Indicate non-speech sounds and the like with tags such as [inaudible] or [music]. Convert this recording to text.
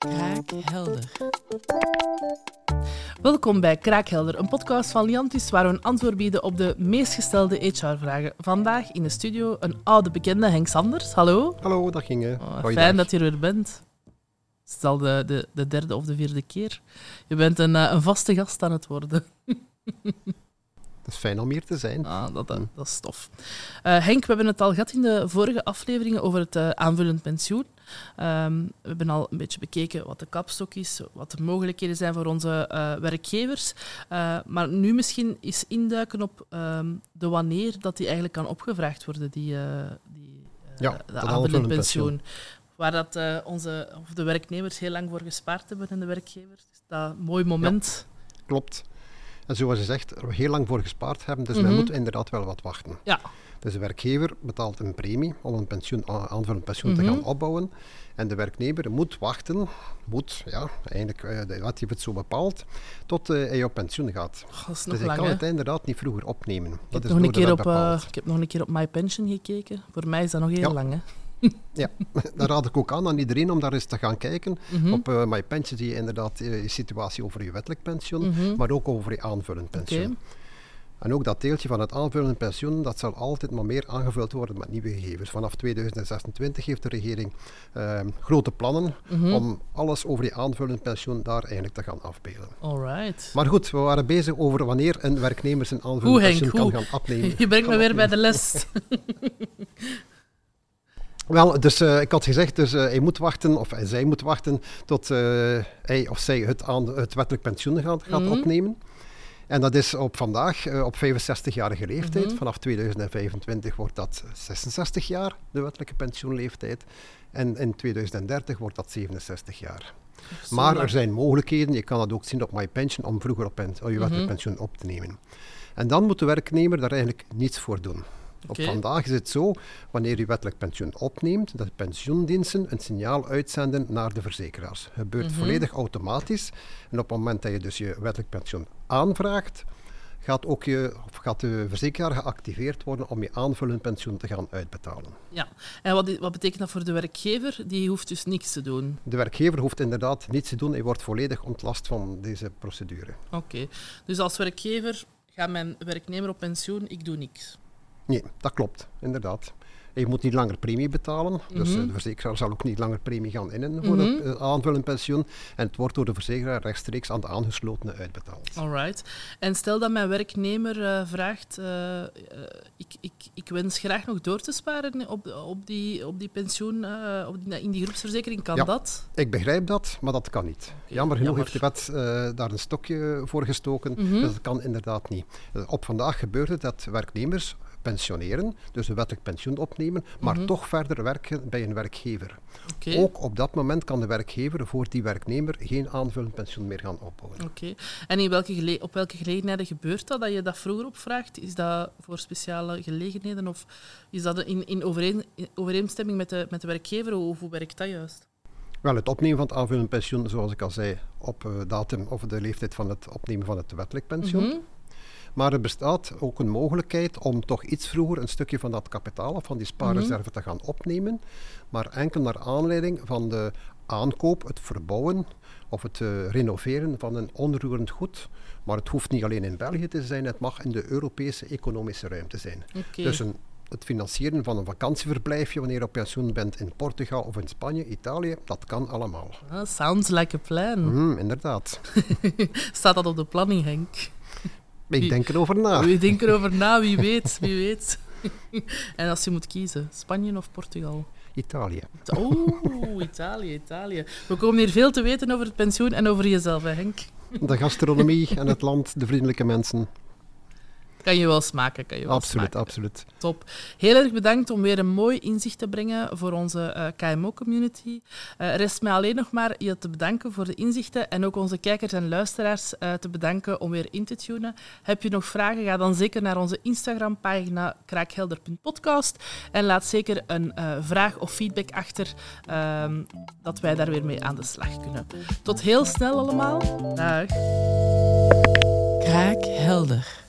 Kraakhelder. Welkom bij Kraakhelder, een podcast van Liantis waar we een antwoord bieden op de meest gestelde HR-vragen. Vandaag in de studio een oude bekende, Henk Sanders. Hallo. Hallo, dag Inge. Oh, fijn dat je er weer bent. Het is al de, de, de derde of de vierde keer. Je bent een, eh, een vaste gast aan het worden. [laughs] Is fijn om hier te zijn. Ah, dat, dat, dat is tof. Eh, Henk, we hebben het al gehad in de vorige afleveringen over het eh, aanvullend pensioen. Ehm, we hebben al een beetje bekeken wat de kapstok is, wat de mogelijkheden zijn voor onze eh, werkgevers. Eh, maar nu misschien eens induiken op ehm, de wanneer dat die eigenlijk kan opgevraagd worden, die, eh, die eh, Ja, de aanvullend pensioen. Waar dat, eh, onze, of de werknemers heel lang voor gespaard hebben en de werkgevers. Dus dat mooi moment. Klopt. En zoals je zegt, er heel lang voor gespaard hebben, dus Mhm. men moet inderdaad wel wat wachten. Ja. Dus de werkgever betaalt een premie om een pensioen, aanvullend pensioen te Mhm. gaan opbouwen. En de werknemer moet wachten, moet, ja, eigenlijk, eh, de wet heeft het zo bepaald, tot eh, hij op pensioen gaat. Dus hij lang, kan hè? het inderdaad niet vroeger opnemen. Ik Dat heb, is nog een keer op, eh, ik heb nog een keer op My Pension gekeken. Voor mij is dat nog heel Ja. lang. Hè? Ja, [laughs] daar raad ik ook aan aan iedereen om daar eens te gaan kijken. Mhm. Op uh, My Pension zie je inderdaad eh, je situatie over je wettelijk pensioen, Mhm. maar ook over je aanvullend pensioen. En ook dat deeltje van het aanvullend pensioen, dat zal altijd maar meer aangevuld worden met nieuwe gegevens. Vanaf 2026 heeft de regering eh, grote plannen Mhm. om alles over die aanvullend pensioen daar eigenlijk te gaan afbeelden. Alright. Maar goed, we waren bezig over wanneer een werknemer zijn aanvullend pensioen kan gaan afnemen. [laughs] Je brengt me weer bij de les. [laughs] Wel, dus eh, ik had gezegd, dus, eh, hij moet wachten, of hij, zij moet wachten, tot eh, hij of zij het, aan, het wettelijk pensioen gaat, gaat Mhm. opnemen. En dat is op vandaag, eh, op 65-jarige leeftijd. Mhm. Vanaf 2025 wordt dat 66 jaar, de wettelijke pensioenleeftijd. En in 2030 wordt dat 67 jaar. Maar er zijn mogelijkheden, je kan dat ook zien op MyPension, om vroeger op je wettelijk Mhm. pensioen op te nemen. En dan moet de werknemer daar eigenlijk niets voor doen. Op vandaag is het zo, wanneer je wettelijk pensioen opneemt, dat pensioendiensten een signaal uitzenden naar de verzekeraars. Het gebeurt Mhm. volledig automatisch. En op het moment dat je dus je wettelijk pensioen aanvraagt, gaat, ook je, of gaat de verzekeraar geactiveerd worden om je aanvullend pensioen te gaan uitbetalen. Ja. En wat, wat betekent dat voor de werkgever? Die hoeft dus niks te doen. De werkgever hoeft inderdaad niets te doen, hij wordt volledig ontlast van deze procedure. Oké. Dus als werkgever gaat mijn werknemer op pensioen, ik doe niks. Nee, dat klopt, inderdaad. Je moet niet langer premie betalen, dus Mhm. eh, de verzekeraar zal ook niet langer premie gaan innen voor het Mhm. eh, aanvullend pensioen. En het wordt door de verzekeraar rechtstreeks aan de aangeslotene uitbetaald. Alright. En stel dat mijn werknemer eh, vraagt, ik, ik, ik wens graag nog door te sparen op, op, die, op die pensioen, op die, in die groepsverzekering, kan Ja. dat? Ik begrijp dat, maar dat kan niet. Jammer genoeg jammer. heeft de wet daar een stokje voor gestoken, Mhm. dus dat kan inderdaad niet. Op vandaag gebeurt het dat werknemers pensioneren, dus een wettelijk pensioen opnemen, maar Mhm. toch verder werken bij een werkgever. Ook op dat moment kan de werkgever voor die werknemer geen aanvullend pensioen meer gaan opbouwen. Oké. En in welke op welke gelegenheden gebeurt dat, dat je dat vroeger opvraagt? Is dat voor speciale gelegenheden of is dat in, in, overeen, in overeenstemming met de, met de werkgever? Of hoe werkt dat juist? Wel, het opnemen van het aanvullend pensioen, zoals ik al zei, op eh, datum of de leeftijd van het opnemen van het wettelijk pensioen. Mhm. Maar er bestaat ook een mogelijkheid om toch iets vroeger een stukje van dat kapitaal of van die spaarreserve te gaan opnemen, maar enkel naar aanleiding van de aankoop, het verbouwen of het eh, renoveren van een onroerend goed. Maar het hoeft niet alleen in België te zijn, het mag in de Europese economische ruimte zijn. Dus een, het financieren van een vakantieverblijfje wanneer je op pensioen bent in Portugal of in Spanje, Italië, dat kan allemaal. Ah, sounds like a plan. Mm, inderdaad. [laughs] Staat dat op de planning, Henk? Ik denk erover na. We denken erover na, wie weet, wie weet. [laughs] en als je moet kiezen, Spanje of Portugal? Italië. Oeh, Italië, Italië. We komen hier veel te weten over het pensioen en over jezelf, hè, Henk. De gastronomie en het land, de vriendelijke mensen. Kan je wel smaken, kan je wel Absoluut, smaken. absoluut. Top. Heel erg bedankt om weer een mooi inzicht te brengen voor onze eh, KMO-community. Eh rest mij alleen nog maar je te bedanken voor de inzichten en ook onze kijkers en luisteraars eh, te bedanken om weer in te tunen. Heb je nog vragen, ga dan zeker naar onze Instagram-pagina kraakhelder.podcast en laat zeker een eh, vraag of feedback achter, ehm, dat wij daar weer mee aan de slag kunnen. Tot heel snel allemaal. Dag. Kraakhelder.